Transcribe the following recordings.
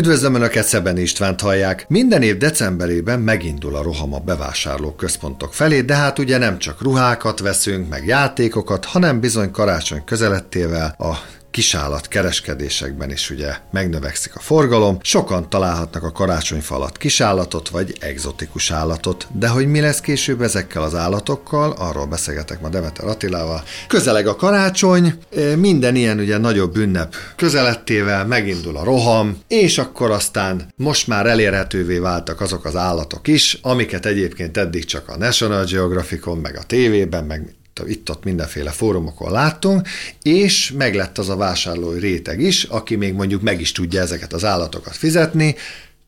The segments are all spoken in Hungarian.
Üdvözlöm Önöket, Szeben Istvánt hallják. Minden év decemberében megindul a roham a bevásárló központok felé, de hát ugye nem csak ruhákat veszünk, meg játékokat, hanem bizony karácsony közelettével a kisállat kereskedésekben is ugye megnövekszik a forgalom, sokan találhatnak a karácsonyfa alatt kisállatot vagy egzotikus állatot, de hogy mi lesz később ezekkel az állatokkal, arról beszélgetek ma Demeter Attilával. Közeleg a karácsony, minden ilyen ugye nagyobb ünnep közelettével megindul a roham, és akkor aztán most már elérhetővé váltak azok az állatok is, amiket egyébként eddig csak a National Geographicon, meg a tévében, meg itt-ott mindenféle fórumokon láttunk, és meglett az a vásárlói réteg is, aki még mondjuk meg is tudja ezeket az állatokat fizetni,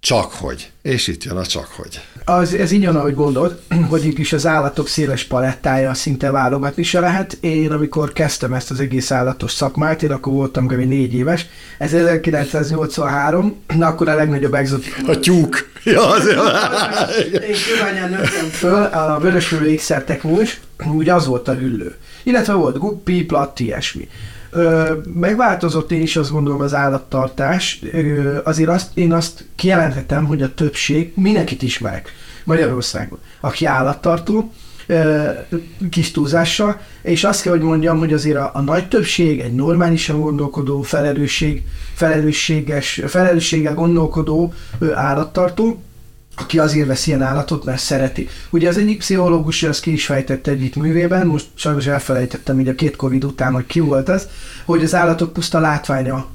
csak hogy. És itt jön a csak hogy. Az, ez így jön, ahogy gondolod, hogy itt is az állatok széles palettája szinte válogatni se lehet. Én, amikor kezdtem ezt az egész állatos szakmát, én akkor voltam kb. négy éves, ez 1983, na akkor a legnagyobb exotikus. A tyúk. Ja, az Én köványan nőttem föl, a vörösülő ékszertek úgy, úgy az volt a hüllő. Illetve volt guppi, platt, ilyesmi. Megváltozott én is azt gondolom az állattartás. Azért azt, én azt kijelenthetem, hogy a többség, mindenkit ismerek Magyarországon, aki állattartó, kis túlzással, és azt kell, hogy mondjam, hogy azért a, a nagy többség egy normálisan gondolkodó, felelősség, felelősséges, felelősséggel gondolkodó állattartó, aki azért vesz ilyen állatot, mert szereti. Ugye az egyik pszichológus, az ki is fejtette egyik művében, most sajnos elfelejtettem így a két Covid után, hogy ki volt ez, hogy az állatok puszta látványa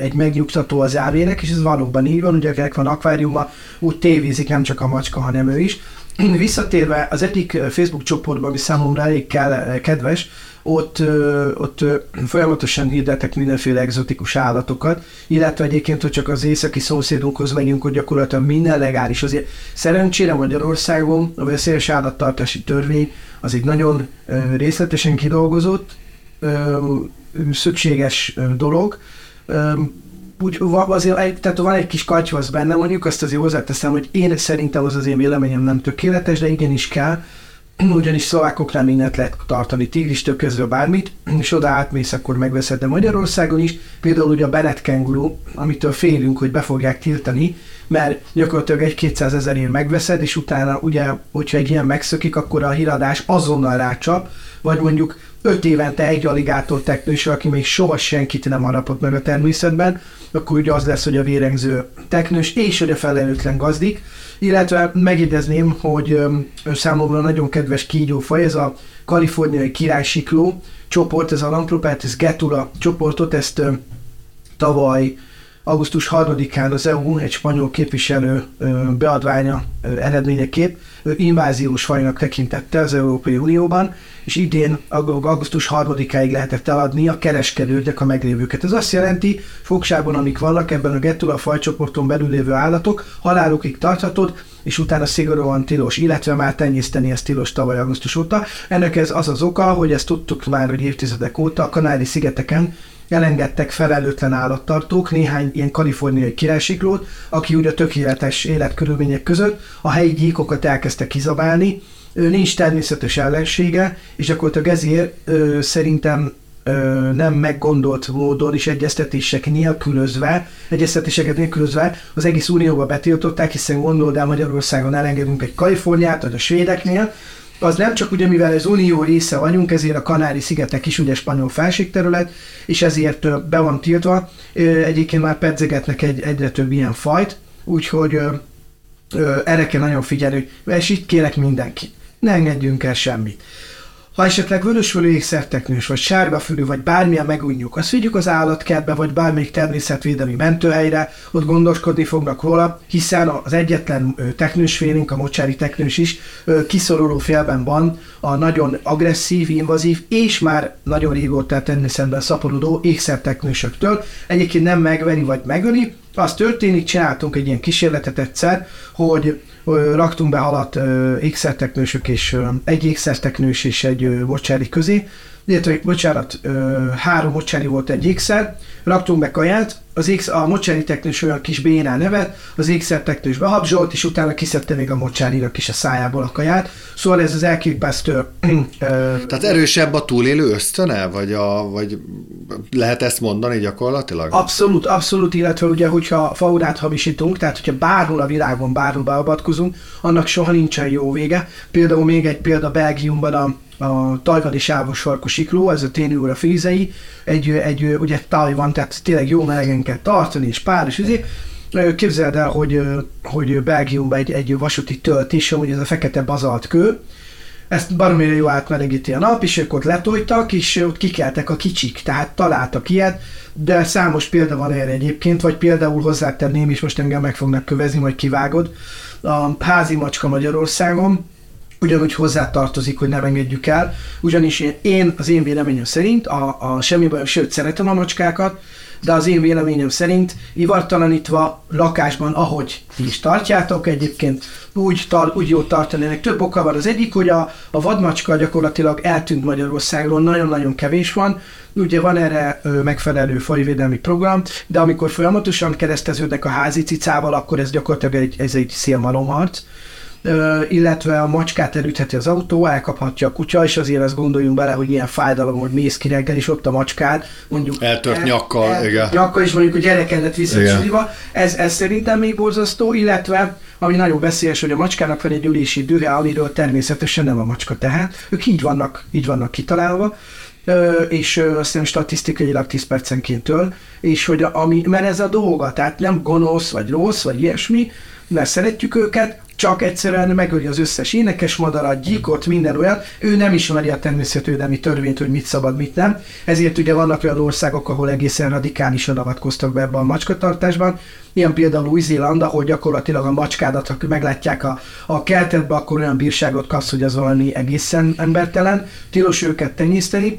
egy megnyugtató az ávének, és ez valóban így van, ugye akik van akváriumban, úgy tévézik nem csak a macska, hanem ő is. Visszatérve az egyik Facebook csoportban, ami számomra elég kell, kedves, ott, ott folyamatosan hirdetek mindenféle egzotikus állatokat, illetve egyébként, hogy csak az északi szomszédunkhoz megyünk, hogy gyakorlatilag minden legális. Azért szerencsére Magyarországon a veszélyes állattartási törvény az egy nagyon részletesen kidolgozott, szükséges dolog, úgy azért, tehát van egy kis katyvasz benne, mondjuk azt azért hozzáteszem, hogy én szerintem az az én véleményem nem tökéletes, de igenis kell, ugyanis szlovákoknál mindent lehet tartani, tigristől közül bármit, és oda átmész, akkor megveszed, de Magyarországon is, például ugye a Bennett kenguru, amitől félünk, hogy be fogják tiltani, mert gyakorlatilag egy 200 ezerért megveszed, és utána ugye, hogyha egy ilyen megszökik, akkor a híradás azonnal rácsap, vagy mondjuk öt évente egy aligátor teknős, aki még soha senkit nem harapott meg a természetben, akkor ugye az lesz, hogy a vérengző teknős és hogy a felelőtlen gazdik, illetve megjegyezném, hogy számomra nagyon kedves kígyófaj, ez a kaliforniai királysikló csoport, ez a Lampropatis getula csoportot, ezt tavaly augusztus 3-án az EU egy spanyol képviselő beadványa eredményeképp inváziós fajnak tekintette az Európai Unióban, és idén augusztus 3-áig lehetett eladni a kereskedőknek a meglévőket. Ez azt jelenti, fogságban, amik vannak ebben a Gettula fajcsoporton belül lévő állatok, halálukig tarthatod, és utána szigorúan tilos, illetve már tenyészteni ezt tilos tavaly augusztus óta. Ennek ez az az oka, hogy ezt tudtuk már, hogy évtizedek óta a Kanári-szigeteken elengedtek felelőtlen állattartók, néhány ilyen kaliforniai királysiklót, aki ugye tökéletes életkörülmények között a helyi gyíkokat elkezdte kizabálni, nincs természetes ellensége, és gyakorlatilag ezért ö, szerintem ö, nem meggondolt módon és egyeztetések nélkülözve, egyeztetéseket nélkülözve az egész unióba betiltották, hiszen gondold el Magyarországon elengedünk egy Kaliforniát, vagy a svédeknél, az nem csak ugye, mivel az unió része vagyunk, ezért a Kanári-szigetek is ugye spanyol felségterület, és ezért be van tiltva. Egyébként már pedzegetnek egy, egyre több ilyen fajt, úgyhogy erre kell nagyon figyelni, és itt kérek mindenkit, ne engedjünk el semmit. Ha esetleg vörösfölű ékszerteknős, vagy sárgafülű, vagy bármilyen megújjuk, azt vigyük az állatkertbe, vagy bármelyik természetvédelmi mentőhelyre, ott gondoskodni fognak róla, hiszen az egyetlen teknősfélünk, a mocsári teknős is kiszoruló félben van a nagyon agresszív, invazív, és már nagyon régóta természetben szaporodó ékszerteknősöktől. Egyébként nem megveri vagy megöli, az történik, csináltunk egy ilyen kísérletet egyszer, hogy raktunk be halat ékszerteknősök és egy ékszerteknős és egy mocsári közé, illetve, bocsánat, három mocsári volt egy ékszer, raktunk be kaját, az X, a mocsári teknős olyan kis bénál nevet, az ékszer teknős behabzsolt, és utána kiszedte még a mocsárinak is a szájából a kaját. Szóval ez az elképesztő. Tehát erősebb a túlélő ösztöne, vagy, a, vagy lehet ezt mondani gyakorlatilag? Abszolút, abszolút, illetve ugye, hogyha faunát hamisítunk, tehát hogyha bárhol a világon bárhol beavatkozunk, annak soha nincsen jó vége. Például még egy példa Belgiumban a a tajvani sávos sarkos ikló, ez a tényleg a fízei, egy, egy, ugye van, tehát tényleg jó melegen kell tartani, és pár, és izé. Képzeld el, hogy, hogy Belgiumban egy, egy vasúti tölt is, hogy ez a fekete bazalt kő, ezt baromira jó átmelegíti a nap, és ők ott letoltak, és ott kikeltek a kicsik, tehát találtak ilyet, de számos példa van erre egyébként, vagy például hozzátenném, és most engem meg fognak kövezni, majd kivágod, a házi macska Magyarországon, ugyanúgy hozzátartozik, hogy nem engedjük el, ugyanis én, az én véleményem szerint, a, a semmi baj, sőt szeretem a macskákat, de az én véleményem szerint ivartalanítva lakásban, ahogy ti is tartjátok egyébként, úgy, tar, úgy jót tartani. több oka van. Az egyik, hogy a, a vadmacska gyakorlatilag eltűnt Magyarországról, nagyon-nagyon kevés van, ugye van erre ö, megfelelő fajvédelmi program, de amikor folyamatosan kereszteződnek a házi cicával, akkor ez gyakorlatilag egy, ez egy szélmalomharc illetve a macskát elütheti az autó, elkaphatja a kutya, és azért azt gondoljunk bele, hogy ilyen fájdalom, hogy mész ki reggel, és ott a macskád, mondjuk... Eltört el, nyakkal, el, igen. Nyakkal, és mondjuk a gyerekedet vissza Ez, ez szerintem még borzasztó, illetve ami nagyon veszélyes, hogy a macskának van egy ülési dühe, amiről természetesen nem a macska tehát. Ők így vannak, így vannak kitalálva és azt hiszem statisztikailag 10 percenként töl, és hogy ami, mert ez a dolga, tehát nem gonosz, vagy rossz, vagy ilyesmi, mert szeretjük őket, csak egyszerűen megöli az összes énekes madarat, gyíkot, minden olyan, ő nem ismeri a természetvédelmi törvényt, hogy mit szabad, mit nem. Ezért ugye vannak olyan országok, ahol egészen radikálisan avatkoztak be ebben a macskatartásban, ilyen például Új-Zéland, ahol gyakorlatilag a macskádat, ha meglátják a, a kertetbe, akkor olyan bírságot kapsz, hogy az valami egészen embertelen. Tilos őket tenyészteni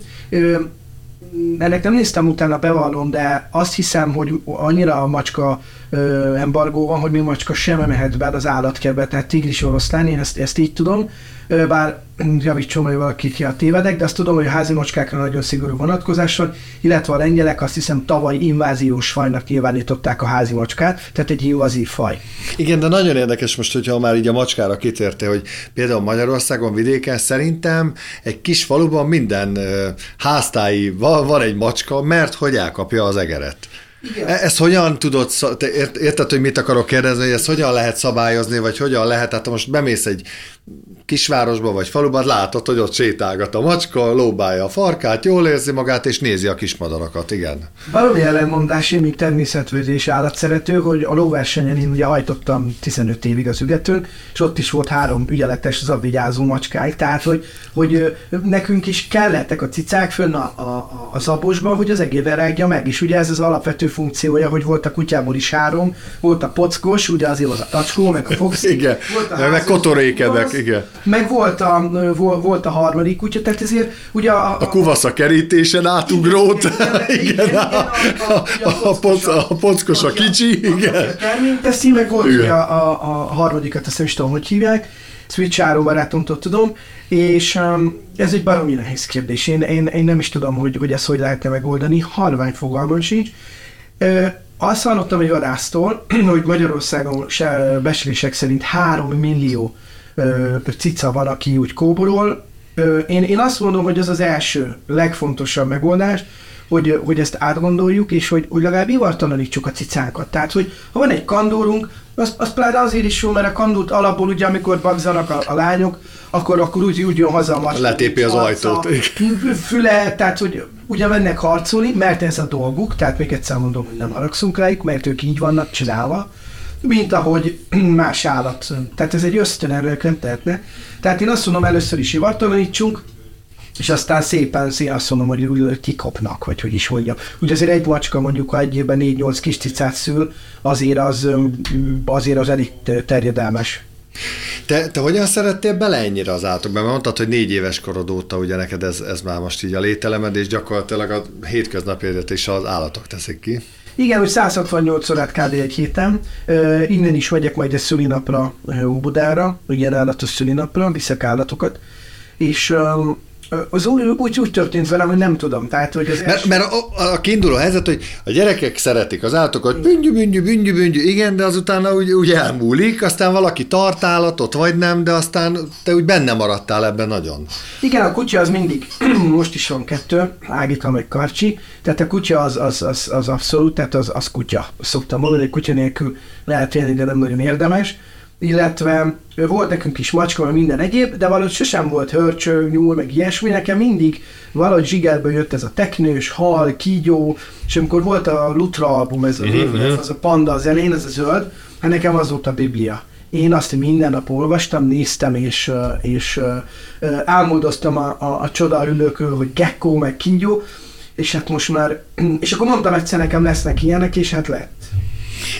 ennek nem néztem utána, bevallom, de azt hiszem, hogy annyira a macska ö, embargó van, hogy mi macska sem mehet be az állatkerbe, tehát tigris oroszlán, én ezt, ezt így tudom, ö, bár javítson, hogy valakit a tévedek, de azt tudom, hogy a házi macskákra nagyon szigorú vonatkozás van, illetve a lengyelek azt hiszem tavaly inváziós fajnak nyilvánították a házi macskát, tehát egy invazív faj. Igen, de nagyon érdekes most, hogyha már így a macskára kitérte, hogy például Magyarországon vidéken szerintem egy kis faluban minden háztályi van egy macska, mert hogy elkapja az egeret. Igen. E- ezt hogyan tudod, te érted, hogy mit akarok kérdezni, hogy ezt hogyan lehet szabályozni, vagy hogyan lehet, tehát most bemész egy kisvárosba vagy faluban, látod, hogy ott sétálgat a macska, lóbálja a farkát, jól érzi magát, és nézi a kismadarakat, igen. Valami ellenmondás, én még természetvédés állatszerető, hogy a lóversenyen én ugye hajtottam 15 évig az ügetőn, és ott is volt három ügyeletes zabvigyázó macskáig, tehát hogy, hogy nekünk is kellettek a cicák fönn a, a, a zabosban, hogy az egébe rágja meg, és ugye ez az alapvető funkciója, hogy volt a kutyából is három, volt a pockos, ugye azért az a tacskó, meg a fox, igen, volt a meg kotorékedek, igen. Meg volt a, volt a harmadik kutya, tehát ezért ugye a... A, a kuvasza kerítésen átugrót, igen, igen, a, a, a, a, a pockos a kicsi, igen. Terményteszi, meg volt ugye a, a, a harmadikat, azt nem is tudom, hogy hívják, Switch Arrow barátomtól tudom, és um, ez egy baromi nehéz kérdés. Én, én, én nem is tudom, hogy, hogy ezt hogy lehetne megoldani, halvány fogalmam sincs. Uh, azt hallottam egy vadásztól, hogy Magyarországon beszélések szerint 3 millió cica van, aki úgy kóborol. Én, én azt mondom, hogy ez az első, legfontosabb megoldás, hogy, hogy ezt átgondoljuk, és hogy, hogy legalább ivartalanítsuk a cicákat. Tehát, hogy ha van egy kandórunk, az, az pláne azért is jó, mert a kandút alapból ugye, amikor bagzanak a, a lányok, akkor, akkor úgy, úgy jön haza a macska. Letépi az ajtót. Füle, tehát, hogy ugye mennek harcolni, mert ez a dolguk, tehát még egyszer mondom, hogy nem haragszunk rájuk, mert ők így vannak csinálva mint ahogy más állat. Tehát ez egy ösztön, erről nem tehetne. Tehát én azt mondom, először is ivartalanítsunk, és aztán szépen szépen azt mondom, hogy úgy kikapnak, vagy hogy is mondjam. Ugye azért egy macska mondjuk, ha egy évben négy-nyolc kis cicát szül, azért az, azért az elég terjedelmes. Te, te hogyan szerettél bele ennyire az állatokba? Mert mondtad, hogy négy éves korod óta ugye neked ez, ez már most így a lételemed, és gyakorlatilag a hétköznapi is az állatok teszik ki. Igen, hogy 168 órát kb. egy héten. Uh, innen is megyek majd egy szülinapra Óbudára, ugye állatos szülinapra, viszek állatokat. És um, az úgy, úgy, úgy történt velem, hogy nem tudom. Tehát, hogy az mert, első... mert a, a kiinduló helyzet, hogy a gyerekek szeretik az állatokat, büngyű, büngyű, büngyű, büngyű, igen, de azután úgy, úgy elmúlik, aztán valaki tart állatot, vagy nem, de aztán te úgy benne maradtál ebben nagyon. Igen, a kutya az mindig, most is van kettő, Ágika meg Karcsi, tehát a kutya az, az, az, az abszolút, tehát az, az kutya. Szoktam mondani, hogy kutya nélkül lehet élni, de nem nagyon érdemes illetve volt nekünk is macska, vagy minden egyéb, de valahogy sosem volt hörcső, nyúl, meg ilyesmi, nekem mindig valahogy zsigerből jött ez a teknős, hal, kígyó, és amikor volt a Lutra album, ez a, mm-hmm. az a panda az elén, ez a zöld, hát nekem az volt a Biblia. Én azt minden nap olvastam, néztem, és, és álmodoztam a, a, a csoda ülőkről, hogy gecko, meg kígyó, és hát most már, és akkor mondtam egyszer nekem lesznek ilyenek, és hát lett.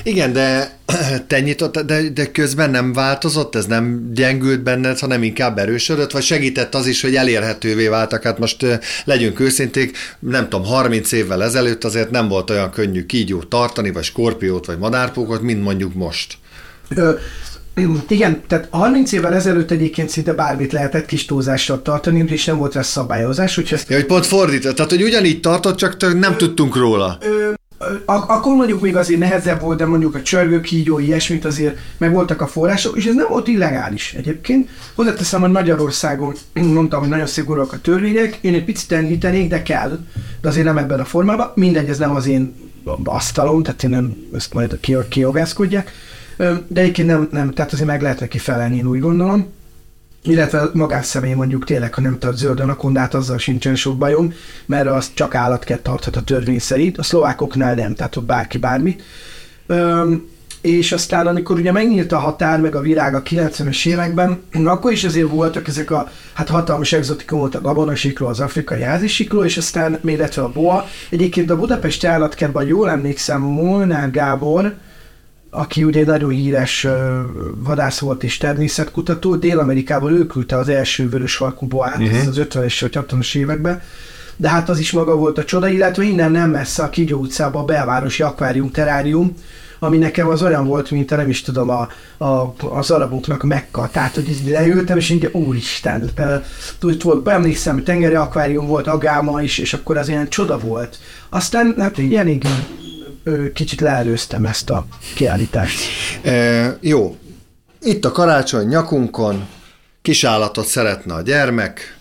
Igen, de te nyitott, de, de közben nem változott, ez nem gyengült benned, hanem inkább erősödött, vagy segített az is, hogy elérhetővé váltak? Hát most legyünk őszinték, nem tudom, 30 évvel ezelőtt azért nem volt olyan könnyű kígyót tartani, vagy skorpiót, vagy madárpókot, mint mondjuk most. Ö, igen, tehát 30 évvel ezelőtt egyébként szinte bármit lehetett kis túlzással tartani, és nem volt rá szabályozás. Úgyhogy ezt... Ja, hogy pont fordítva, tehát hogy ugyanígy tartott, csak nem ö, tudtunk róla. Ö, Ak- akkor mondjuk még azért nehezebb volt, de mondjuk a csörgő kígyó, ilyesmit azért meg voltak a források, és ez nem volt illegális egyébként. Hozzáteszem, hogy Magyarországon mondtam, hogy nagyon szigorúak a törvények, én egy picit enyhítenék, de kell, de azért nem ebben a formában. Mindegy, ez nem az én asztalom, tehát én nem ezt majd kiogászkodják. De egyébként nem, nem, tehát azért meg lehet neki felelni, én úgy gondolom illetve magánszemély mondjuk tényleg, ha nem tart zöld anakondát, azzal sincsen sok bajom, mert az csak állatket tarthat a törvény szerint, a szlovákoknál nem, tehát ott bárki bármi. Üm, és aztán, amikor ugye megnyílt a határ, meg a virág a 90-es években, akkor is azért voltak ezek a hát hatalmas exotikum volt a gabonasikló, az afrikai házisikló, és aztán még a boa. Egyébként a Budapesti állatkertben, jól emlékszem, Molnár Gábor, aki ugye egy nagyon híres vadász volt és természetkutató, Dél-Amerikából ő küldte az első vörös halkú boát uh-huh. az 50-es vagy 60-as években, de hát az is maga volt a csoda, illetve innen nem messze a Kigyó utcában a belvárosi akvárium terárium, ami nekem az olyan volt, mint nem is tudom, a, a, az araboknak mekka. Tehát, hogy így leültem, és így, úristen, úgy volt, emlékszem, tengeri akvárium volt, agáma is, és akkor az ilyen csoda volt. Aztán, hát így elég kicsit leelőztem ezt a kiállítást. E, jó. Itt a karácsony nyakunkon, kisállatot szeretne a gyermek.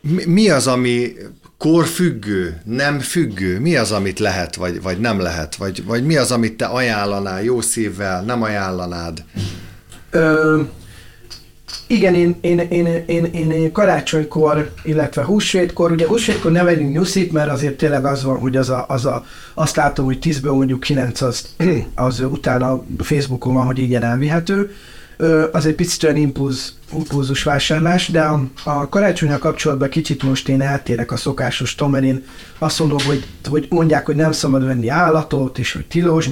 Mi, mi az, ami korfüggő, nem függő? Mi az, amit lehet, vagy, vagy nem lehet? Vagy, vagy mi az, amit te ajánlanál jó szívvel, nem ajánlanád? Ö, igen, én, én, én, én, én, én karácsonykor, illetve húsvétkor, ugye húsvétkor nevelünk nyuszit, mert azért tényleg az van, hogy az a, az a, azt látom, hogy 10-ből mondjuk 9 az, az utána Facebookon van, hogy igen elvihető. Az egy picit olyan impulz, impulzus vásárlás, de a, a karácsonyra kapcsolatban kicsit most én eltérek a szokásos mert én azt mondom, hogy, hogy mondják, hogy nem szabad venni állatot, és hogy tilos.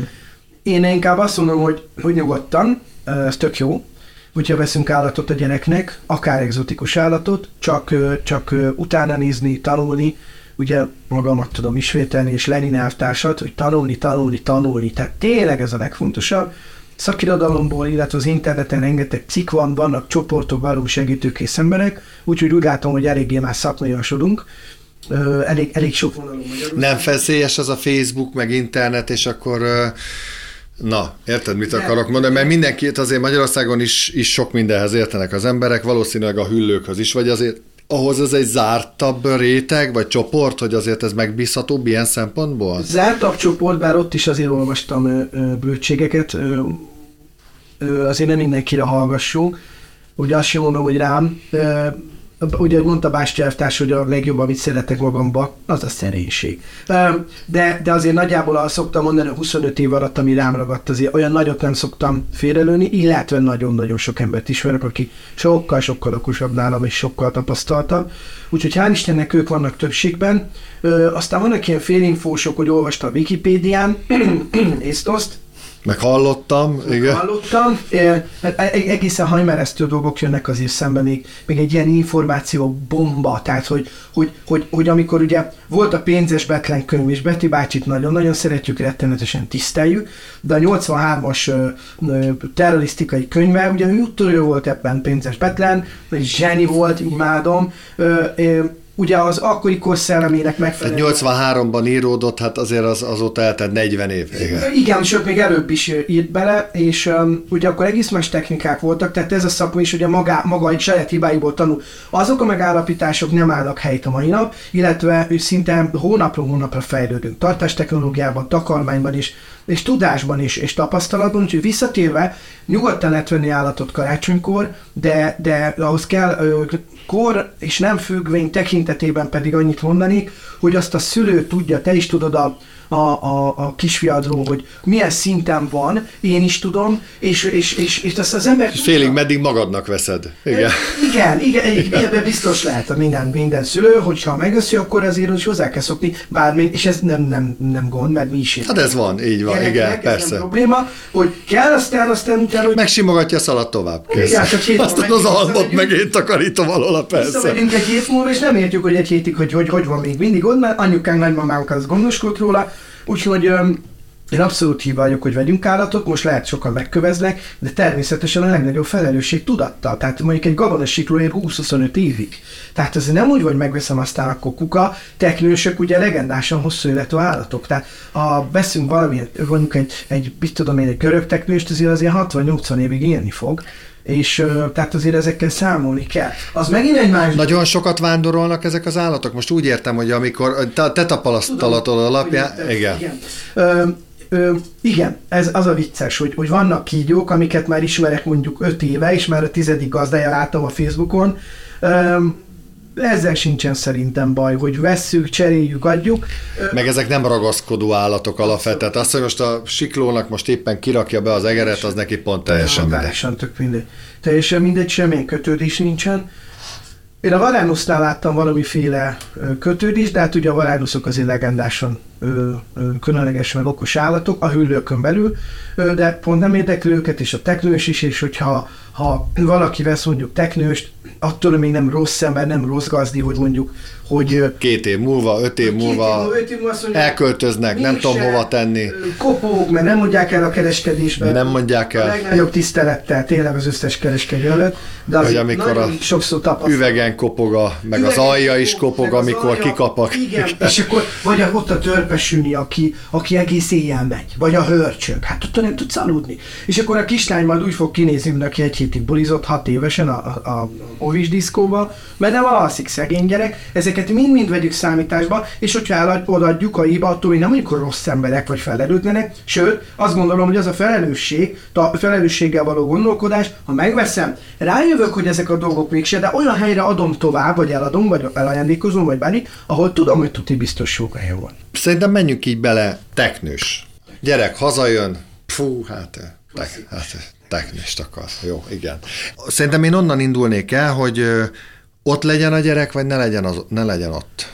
Én inkább azt mondom, hogy, hogy nyugodtan, ez tök jó, hogyha veszünk állatot a gyereknek, akár egzotikus állatot, csak, csak utána nézni, tanulni, ugye magamat tudom ismételni, és Lenin elvtársat, hogy tanulni, tanulni, tanulni. Tehát tényleg ez a legfontosabb. Szakirodalomból, illetve az interneten rengeteg cikk van, vannak csoportok, való segítőkész emberek, úgyhogy úgy látom, hogy eléggé már szakmaiasodunk. elég, elég sok vonalon Nem feszélyes az a Facebook, meg internet, és akkor Na, érted, mit akarok mondani? Mert mindenkit azért Magyarországon is, is sok mindenhez értenek az emberek, valószínűleg a hüllőkhöz is, vagy azért ahhoz ez egy zártabb réteg, vagy csoport, hogy azért ez megbízhatóbb ilyen szempontból? Zártabb csoport, bár ott is azért olvastam ö, azért nem mindenkire hallgassunk. Ugye azt sem mondom, hogy rám, ugye mondta Básti elvtárs, hogy a legjobb, amit szeretek magamba, az a szerénység. De, de azért nagyjából azt szoktam mondani, hogy 25 év alatt, ami rám ragadt, azért olyan nagyot nem szoktam félrelőni, illetve nagyon-nagyon sok embert ismerek, aki sokkal-sokkal okosabb nálam és sokkal tapasztaltabb. Úgyhogy hál' Istennek ők vannak többségben. Aztán vannak ilyen félinfósok, hogy olvasta a Wikipédián, észt Meg hallottam, igen. Hallottam, e, hát e- egészen hajmeresztő dolgok jönnek azért szembe, még, egy ilyen információ bomba, tehát hogy, hogy, hogy, hogy amikor ugye volt a pénzes Betlen könyv, és Betty bácsit nagyon-nagyon szeretjük, rettenetesen tiszteljük, de a 83-as ö, ö, terrorisztikai könyve, ugye ő úttörő volt ebben pénzes Betlen, egy zseni volt, imádom, ö, ö, ugye az akkori kor szellemének megfelelően. Tehát 83-ban íródott, hát azért az, azóta eltett 40 év. Igen. Igen, sőt, még előbb is írt bele, és um, ugye akkor egész más technikák voltak, tehát ez a szakma is ugye maga, maga egy saját hibáiból tanul. Azok a megállapítások nem állnak helyt a mai nap, illetve szinte hónapról hónapra fejlődünk. Tartástechnológiában, takarmányban is, és tudásban is, és tapasztalatban, úgyhogy visszatérve, nyugodtan lehet venni állatot karácsonykor, de, de ahhoz kell kor és nem függvény tekintetében pedig annyit mondani, hogy azt a szülő tudja, te is tudod a, a, a, a kisfiadról, hogy milyen szinten van, én is tudom, és, és, és, és azt az ember... És félig meddig magadnak veszed. Igen. Igen, igen, igen ebben biztos lehet a minden, minden szülő, hogyha megöszi, akkor azért is hozzá kell szokni, bármi, és ez nem, nem, nem gond, mert mi is Hát ez van, így van, igen, igen persze. Nem probléma, hogy kell, aztán, aztán utána, hogy... Megsimogatja a szalat tovább, kész. Igen, csak Aztán az almot meg én takarítom alól, persze. Visszamegyünk egy hét múlva, és nem értjük, hogy egy hétig, hogy hogy, hogy van még mindig ott, mert anyukánk, nagymamánk az gondoskodott róla, Úgyhogy én abszolút hív hogy vegyünk állatot, most lehet sokan megköveznek, de természetesen a legnagyobb felelősség tudattal. Tehát mondjuk egy gabonasikló ér 20-25 évig. Tehát ez nem úgy, hogy megveszem aztán akkor kuka, teknősök ugye legendásan hosszú életű állatok. Tehát ha veszünk valamilyen, mondjuk egy, egy mit tudom én, egy görög teknőst, azért az ilyen 60-80 évig élni fog és tehát azért ezekkel számolni kell. Az megint egy más... Nagyon sokat vándorolnak ezek az állatok? Most úgy értem, hogy amikor te, tapasztalatod alapján... Igen. igen. Ö, ö, igen, ez az a vicces, hogy, hogy vannak kígyók, amiket már ismerek mondjuk öt éve, és már a tizedik gazdája láttam a Facebookon. Ö, ezzel sincsen szerintem baj, hogy vesszük, cseréljük, adjuk. Meg ezek nem ragaszkodó állatok alapvetően. Azt, hogy most a siklónak most éppen kirakja be az egeret, az neki pont teljesen mindegy. Teljesen tök mindegy. Teljesen mindegy, semmilyen kötődés nincsen. Én a Varánusznál láttam valamiféle kötődést, de hát ugye a Varánuszok azért legendásan különlegesen okos állatok a hüllőkön belül, de pont nem érdekli őket, és a teknős is, és hogyha ha valaki vesz mondjuk teknőst, attól még nem rossz ember, nem rossz gazdi, hogy mondjuk, hogy... Két év múlva, öt év múlva, év év múlva mondja, elköltöznek, nem tudom hova tenni. Kopók, mert nem mondják el a kereskedésben. Nem mondják el. A legnagyobb tisztelettel tényleg az összes kereskedő előtt. De az amikor a sokszor tapasztal. üvegen kopog, a, meg üvegen az alja is kopog, amikor alja, kikapak. Igen, és akkor vagy ott a törpesülni, aki, aki egész éjjel megy, vagy a hörcsög, hát ott nem tudsz aludni. És akkor a kislány majd úgy fog kinézni, mint aki egy hétig bulizott hat évesen a, a, a Ovis diszkóba, mert nem alszik szegény gyerek, ezeket mind-mind vegyük számításba, és hogyha odaadjuk a hiba, attól még nem mondjuk, rossz emberek vagy felelőtlenek, sőt, azt gondolom, hogy az a felelősség, a felelősséggel való gondolkodás, ha megveszem, rájövök, hogy ezek a dolgok mégse, de olyan helyre adom tovább, vagy eladom, vagy elajándékozom, vagy bármit, ahol tudom, hogy tuti biztos sok helyen van. Szerintem menjünk így bele teknős. Gyerek hazajön, fú, hát, tek, hát technist akar. Jó, igen. Szerintem én onnan indulnék el, hogy ott legyen a gyerek, vagy ne legyen, az, ne legyen ott.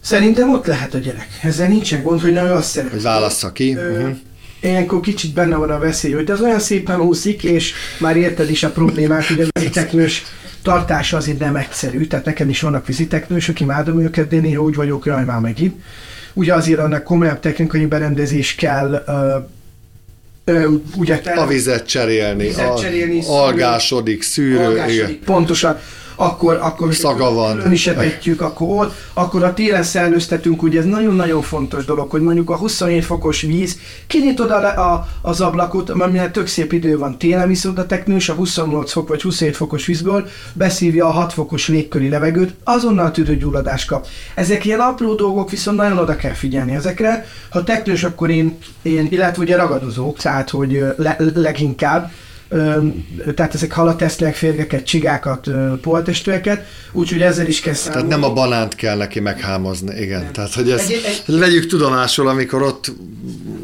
Szerintem ott lehet a gyerek. Ezzel nincsen gond, hogy nem azt szeret. Hogy válassza ki. Ö, uh-huh. Ilyenkor kicsit benne van a veszély, hogy ez olyan szépen úszik, és már érted is a problémát, hogy a viziteknős tartása azért nem egyszerű. Tehát nekem is vannak viziteknősök, imádom őket, de néha úgy vagyok, jaj, már megint. Ugye azért annak komolyabb technikai berendezés kell, ugye a vizet cserélni, vizet cserélni a, algásodik, szűrő. Algásodik, pontosan akkor, akkor szaga van. is akkor ott, akkor a télen szellőztetünk, ugye ez nagyon-nagyon fontos dolog, hogy mondjuk a 27 fokos víz, kinyitod a, a, az ablakot, mert tök szép idő van télen, viszont a teknős a 28 fok vagy 27 fokos vízből beszívja a 6 fokos légköri levegőt, azonnal tüdőgyulladás kap. Ezek ilyen apró dolgok, viszont nagyon oda kell figyelni ezekre. Ha teknős, akkor én, én illetve ugye ragadozók, tehát hogy le, leginkább, tehát ezek halatesztek, férgeket, csigákat, poltestőeket, úgyhogy ezzel is kell számolni. Tehát nem a banánt kell neki meghámozni, igen. Nem. Tehát, hogy ezt egy, egy, vegyük tudomásul, amikor ott,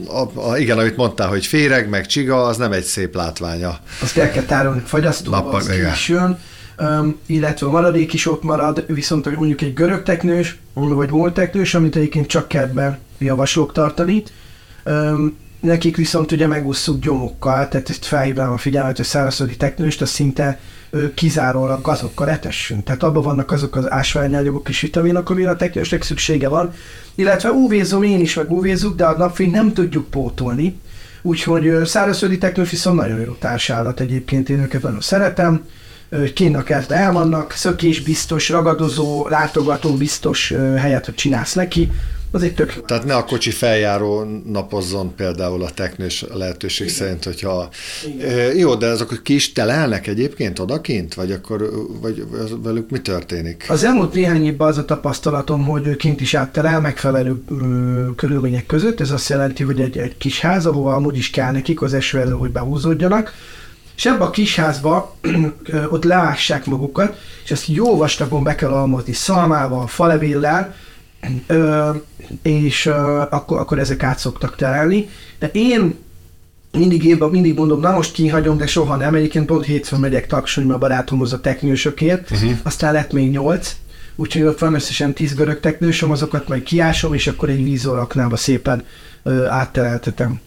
a, a, igen, amit mondtál, hogy féreg, meg csiga, az nem egy szép látványa. Azt el kell tárolni fogyasztóba, az jön, um, illetve a maradék is ott marad, viszont mondjuk egy görög teknős, vagy volt teknős, amit egyébként csak kertben javaslok tartani, um, nekik viszont ugye megúszuk gyomokkal, tehát ezt felhívnám a figyelmet, hogy szárazföldi teknőst, az szinte kizárólag gazokkal etessünk. Tehát abban vannak azok az ásványanyagok és vitaminok, amire a teknősnek szüksége van. Illetve UV-zom én is, meg uv de a napfényt nem tudjuk pótolni. Úgyhogy szárazföldi teknős viszont nagyon jó társállat egyébként, én őket nagyon szeretem kint a elvannak, szökés biztos, ragadozó, látogató biztos helyet, hogy csinálsz neki, az egy tök. Tehát ne a kocsi feljáró napozzon például a teknős lehetőség Igen. szerint, hogyha... Igen. Jó, de azok ki is telelnek egyébként odakint? Vagy akkor vagy velük mi történik? Az elmúlt néhány évben az a tapasztalatom, hogy kint is áttelel megfelelő körülmények között. Ez azt jelenti, hogy egy, egy kis ház, ahova amúgy is kell nekik az eső elő, hogy behúzódjanak és ebbe a kis házba ott leássák magukat, és ezt jó vastagon be kell almozni szalmával, falevéllel, és akkor, akkor ezek át szoktak terelni. De én mindig évben, mindig mondom, na most kihagyom, de soha nem. Egyébként pont hétfőn megyek taksonyba barátomhoz a teknősökért, uh-huh. aztán lett még nyolc, úgyhogy ott van összesen tíz görög teknősöm, azokat majd kiásom, és akkor egy vízolaknába szépen ö, áttereltetem.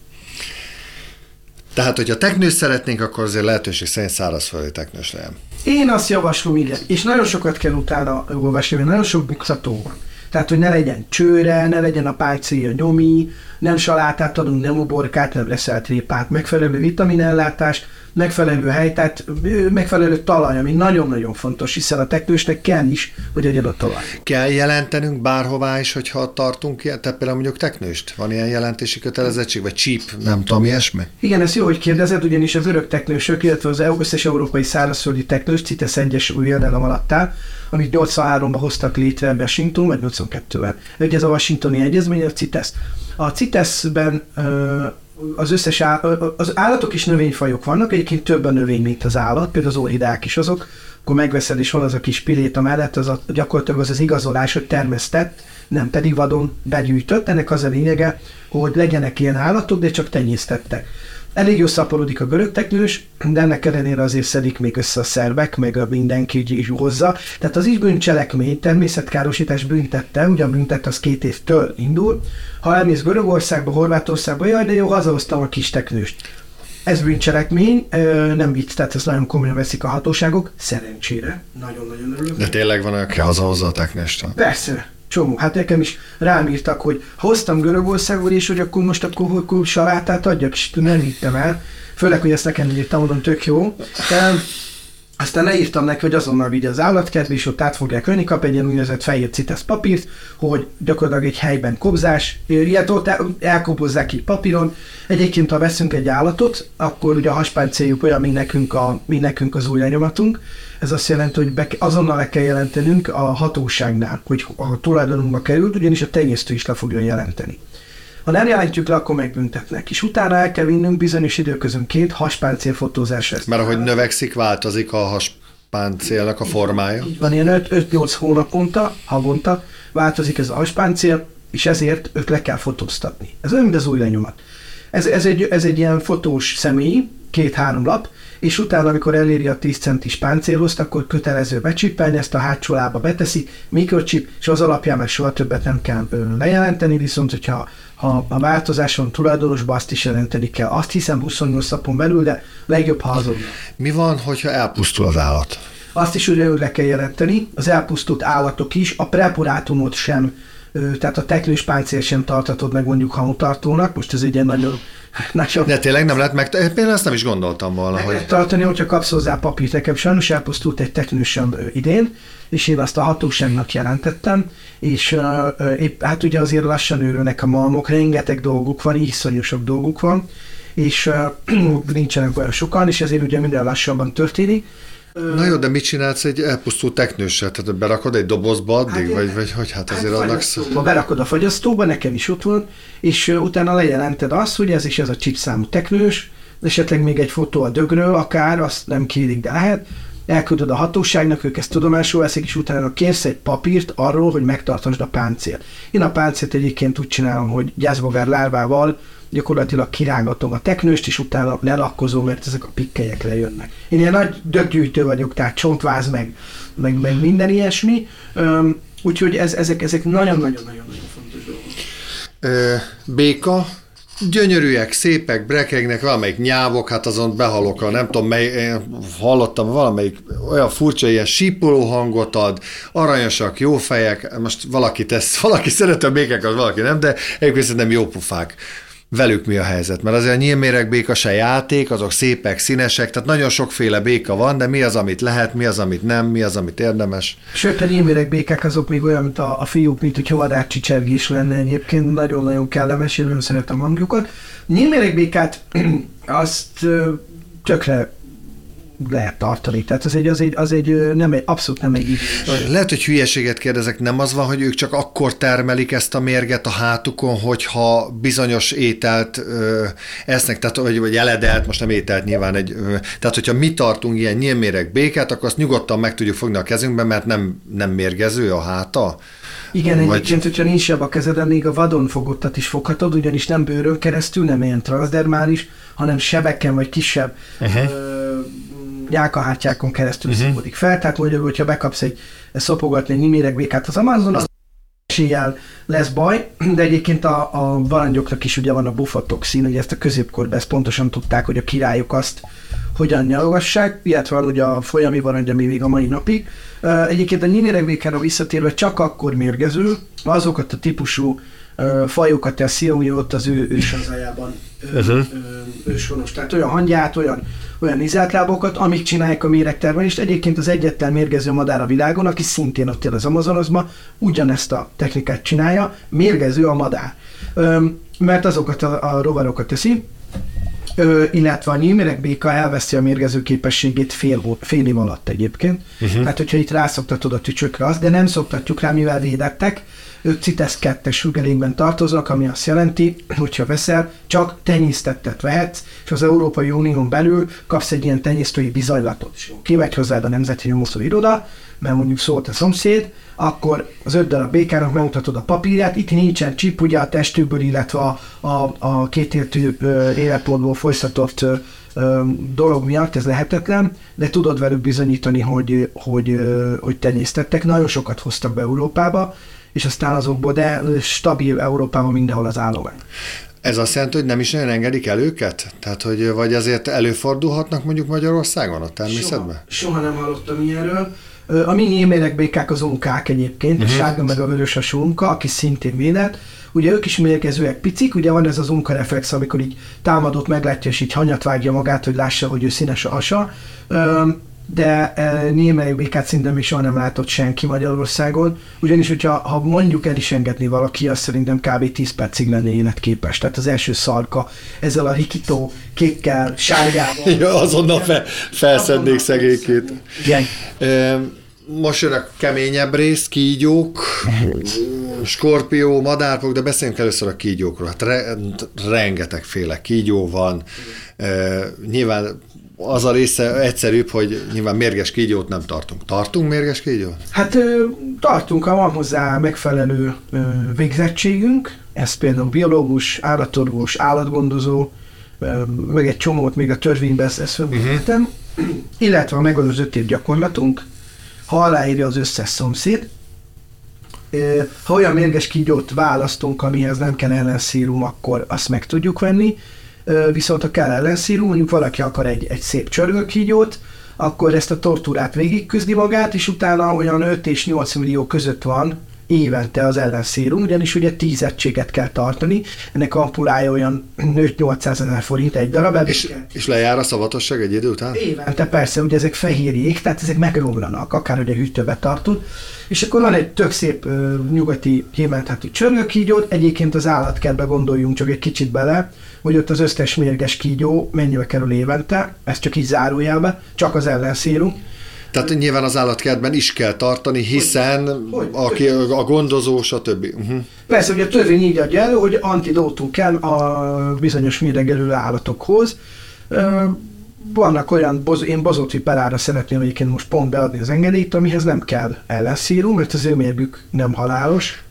Tehát, hogyha teknős szeretnénk, akkor azért lehetőség szerint szárazföldi teknős legyen. Én azt javaslom, igen. És nagyon sokat kell utána olvasni, nagyon sok buktató van. Tehát, hogy ne legyen csőre, ne legyen a pálycéja nyomi, nem salátát adunk, nem uborkát, nem reszelt répát, megfelelő vitaminellátás, megfelelő hely, tehát megfelelő talaj, ami nagyon-nagyon fontos, hiszen a teknősnek kell is, hogy legyen a talaj. Kell jelentenünk bárhová is, hogyha tartunk ilyen, tehát például mondjuk teknőst? Van ilyen jelentési kötelezettség, vagy csíp, nem tudom, ilyesmi? Igen, ez jó, hogy kérdezed, ugyanis az örök teknősök, illetve az összes európai szárazföldi teknős CITES 1-es új jövedelem alatt áll, amit 83-ban hoztak létre Washington, vagy 82-ben. Ugye ez a Washingtoni Egyezmény, a CITES. A CITES-ben az összes áll, az állatok is növényfajok vannak, egyébként több a növény, mint az állat, például az orhidák is azok, akkor megveszed, és van az a kis piléta mellett, az a, gyakorlatilag az az igazolás, hogy termesztett, nem pedig vadon begyűjtött. Ennek az a lényege, hogy legyenek ilyen állatok, de csak tenyésztettek. Elég jó szaporodik a görög teknős, de ennek ellenére azért szedik még össze a szervek, meg a mindenki így hozza. Tehát az is bűncselekmény, természetkárosítás büntette, ugyan büntet az két évtől indul. Ha elmész Görögországba, Horvátországba, jaj, de jó, hazahoztam a kis teknőst. Ez bűncselekmény, nem vicc, tehát ezt nagyon komolyan veszik a hatóságok, szerencsére. Nagyon-nagyon örülök. De tényleg van, aki hazahozza a teknőst? Persze, Csomó. Hát nekem is rám írtak, hogy hoztam Görögországból, és hogy akkor most akkor, akkor salátát adjak, és nem hittem el. Főleg, hogy ezt nekem írtam, mondom, tök jó. De aztán leírtam neki, hogy azonnal vigye az állatkertbe, és ott át fogják önni, kap egy ilyen úgynevezett fehér cites papírt, hogy gyakorlatilag egy helyben kobzás, ilyet ott elkobozzák ki papíron. Egyébként, ha veszünk egy állatot, akkor ugye a haspáncéljuk olyan, mint nekünk, a, mint nekünk az új lenyomatunk. Ez azt jelenti, hogy be, azonnal le kell jelentenünk a hatóságnál, hogy a tulajdonunkba került, ugyanis a tenyésztő is le fogja jelenteni. Ha nem jelenítjük le, akkor megbüntetnek. És utána el kell vinnünk bizonyos időközönként haspáncél fotózásra. Mert ahogy növekszik, változik a haspáncélnak a formája. Így van, ilyen 5-8 hónaponta, havonta változik ez a haspáncél, és ezért őt le kell fotóztatni. Ez olyan, mint az új lenyomat. Ez, ez, egy, ez egy ilyen fotós személy, két-három lap, és utána, amikor eléri a 10 centis páncélhozt, akkor kötelező becsippelni, ezt a hátsó lába beteszi, mikrochip, és az alapján meg soha többet nem kell lejelenteni, viszont hogyha ha a változáson tulajdonosba azt is jelenteni kell. Azt hiszem 28 napon belül, de legjobb, ha azon. Mi van, hogyha elpusztul az állat? Azt is le kell jelenteni, az elpusztult állatok is, a preparátumot sem tehát a teklős páncél sem tartatod meg mondjuk hamutartónak, most ez egy ilyen nagyon nagyon... De tényleg nem lehet meg, például ezt nem is gondoltam volna, hogy... tartani, hogyha kapsz hozzá papírt, nekem sajnos elpusztult egy teknősöm idén, és én azt a hatóságnak jelentettem, és uh, épp, hát ugye azért lassan őrülnek a malmok, rengeteg dolguk van, iszonyú sok dolguk van, és uh, nincsenek olyan sokan, és ezért ugye minden lassabban történik, Na jó, de mit csinálsz egy elpusztult teknőssel? Tehát berakod egy dobozba addig, hát, vagy, vagy hogy hát azért hát, annak szó? Berakod a fagyasztóba, nekem is ott van, és utána lejelented azt, hogy ez is ez a chipszámú teknős, esetleg még egy fotó a dögről, akár, azt nem kérik, de lehet, elküldöd a hatóságnak, ők ezt tudomásul veszik, és utána kérsz egy papírt arról, hogy megtartasd a páncélt. Én a páncélt egyébként úgy csinálom, hogy gyászbogár lárvával gyakorlatilag kirángatom a teknőst, és utána lelakkozom, mert ezek a pikkelyek lejönnek. Én ilyen nagy döggyűjtő vagyok, tehát csontváz, meg, meg, meg minden ilyesmi, Üm, úgyhogy ez, ezek, ezek nagyon-nagyon-nagyon fontos dolgok. Béka, gyönyörűek, szépek, brekegnek, valamelyik nyávok, hát azon behalok, a nem tudom, mely, hallottam valamelyik olyan furcsa ilyen sípoló hangot ad, aranyosak, jó fejek, most valaki tesz, valaki szeret a békákat, valaki nem, de egyébként nem jó pufák velük mi a helyzet? Mert azért a nyílméreg béka se játék, azok szépek, színesek, tehát nagyon sokféle béka van, de mi az, amit lehet, mi az, amit nem, mi az, amit érdemes. Sőt, a nyílméreg békák azok még olyan, mint a, a fiúk, mint hogy vadák csicsergés lenne egyébként, nagyon-nagyon kellemes, én nagyon szeretem hangjukat. Nyílméreg békát azt tökre lehet tartani. Tehát az egy, az egy, az egy nem egy, abszolút nem egy Lehet, hogy hülyeséget kérdezek, nem az van, hogy ők csak akkor termelik ezt a mérget a hátukon, hogyha bizonyos ételt ö, esznek, tehát, vagy, vagy eledelt, most nem ételt nyilván egy, ö, tehát hogyha mi tartunk ilyen nyílméreg békát, akkor azt nyugodtan meg tudjuk fogni a kezünkbe, mert nem, nem mérgező a háta. Igen, Vagy... egyébként, hogyha nincs a kezeden, még a vadon fogottat is foghatod, ugyanis nem bőrön keresztül, nem ilyen transdermális, hanem sebeken vagy kisebb uh-huh. ö, nyálkahártyákon keresztül uh-huh. szívódik fel, tehát mondjuk, hogyha bekapsz egy szopogatni egy méregbékát az Amazon, az eséllyel lesz baj, de egyébként a, a varangyoknak is ugye van a bufatoxin, ugye ezt a középkorban ezt pontosan tudták, hogy a királyok azt hogyan nyalogassák, illetve van ugye a folyami varangy, ami még a mai napig. Egyébként a nyíléregvékára visszatérve csak akkor mérgező, azokat a típusú fajokat teszi, ami ott az ő őshazájában őshonos. Tehát olyan hangyát, olyan, olyan izátlábokat, amik csinálják a méregtermelést. Egyébként az egyetlen mérgező madár a világon, aki szintén ott él az Amazonozma, ugyanezt a technikát csinálja, mérgező a madár. Mert azokat a, a rovarokat teszi, Ö, illetve a nyílméreg béka elveszi a mérgező képességét fél, fél év alatt egyébként. Uh-huh. Tehát, hogyha itt rászoktatod a tücsökre azt, de nem szoktatjuk rá, mivel védettek, CITES 2-es függelékben tartoznak, ami azt jelenti, hogyha veszel, csak tenyésztettet vehetsz, és az Európai Unión belül kapsz egy ilyen tenyésztői bizonylatot. És kimegy hozzád a Nemzeti Nyomószó Iroda, mert mondjuk szólt a szomszéd, akkor az öt darab békának megmutatod a papírját, itt nincsen csip, ugye a testükből, illetve a, a, a kétértű életmódból folytatott dolog miatt ez lehetetlen, de tudod velük bizonyítani, hogy, hogy, hogy tenyésztettek. Nagyon sokat hoztak be Európába, és aztán azokból, de stabil Európában mindenhol az állomány. Ez azt jelenti, hogy nem is nagyon engedik el őket? Tehát, hogy vagy azért előfordulhatnak mondjuk Magyarországon a természetben? Soha, soha nem hallottam ilyenről. A mi némérekbékák az unkák egyébként, uh-huh. a sárga meg a vörös a sunka, aki szintén védett. Ugye ők is mérgezőek picik, ugye van ez az unka reflex, amikor így támadott, meglátja, és így hanyat vágja magát, hogy lássa, hogy ő színes a hasa de e, némely békát szinte még soha nem látott senki Magyarországon, ugyanis, hogyha ha mondjuk el is engedni valaki, az szerintem kb. 10 percig lenne életképes. Tehát az első szarka ezzel a hikító kékkel, sárgával. ja, azonnal fe, felszednék szegénykét. Igen. E, most jön a keményebb rész, kígyók, skorpió, madárpok, de beszéljünk először a kígyókról. Hát re, rengetegféle kígyó van. E, nyilván az a része egyszerűbb, hogy nyilván mérges kígyót nem tartunk. Tartunk mérges kígyót? Hát tartunk, ha van hozzá megfelelő végzettségünk, ez például biológus, állatorvos, állatgondozó, meg egy csomót még a törvényben ezt, ezt uh-huh. illetve a megadott gyakorlatunk, ha aláírja az összes szomszéd, ha olyan mérges kígyót választunk, amihez nem kell ellenszírum, akkor azt meg tudjuk venni, viszont ha kell ellenszírú, mondjuk valaki akar egy, egy szép csörgőkígyót, akkor ezt a tortúrát végigküzdi magát, és utána olyan 5 és 8 millió között van évente az ellenszírum, ugyanis ugye 10 egységet kell tartani, ennek a ampulája olyan 5-800 ezer forint egy darab. És, és lejár a szavatosság egy idő után? Évente persze, ugye ezek fehérjék, tehát ezek megromlanak, akár a hűtőbe tartod, és akkor van egy tök szép uh, nyugati hémenthető csörgőkígyót, egyébként az állatkertbe gondoljunk csak egy kicsit bele, hogy ott az összes mérges kígyó mennyibe kerül évente, ez csak így zárójelbe, csak az ellenszélunk. Tehát nyilván az állatkertben is kell tartani, hiszen hogy, aki a gondozó, stb. Uh-huh. Persze, hogy a törvény így adja elő, hogy antidótum kell a bizonyos méregelő állatokhoz. Vannak olyan, én bozóti perára szeretném egyébként most pont beadni az engedélyt, amihez nem kell ellenszírum, mert az ő mérgük nem halálos.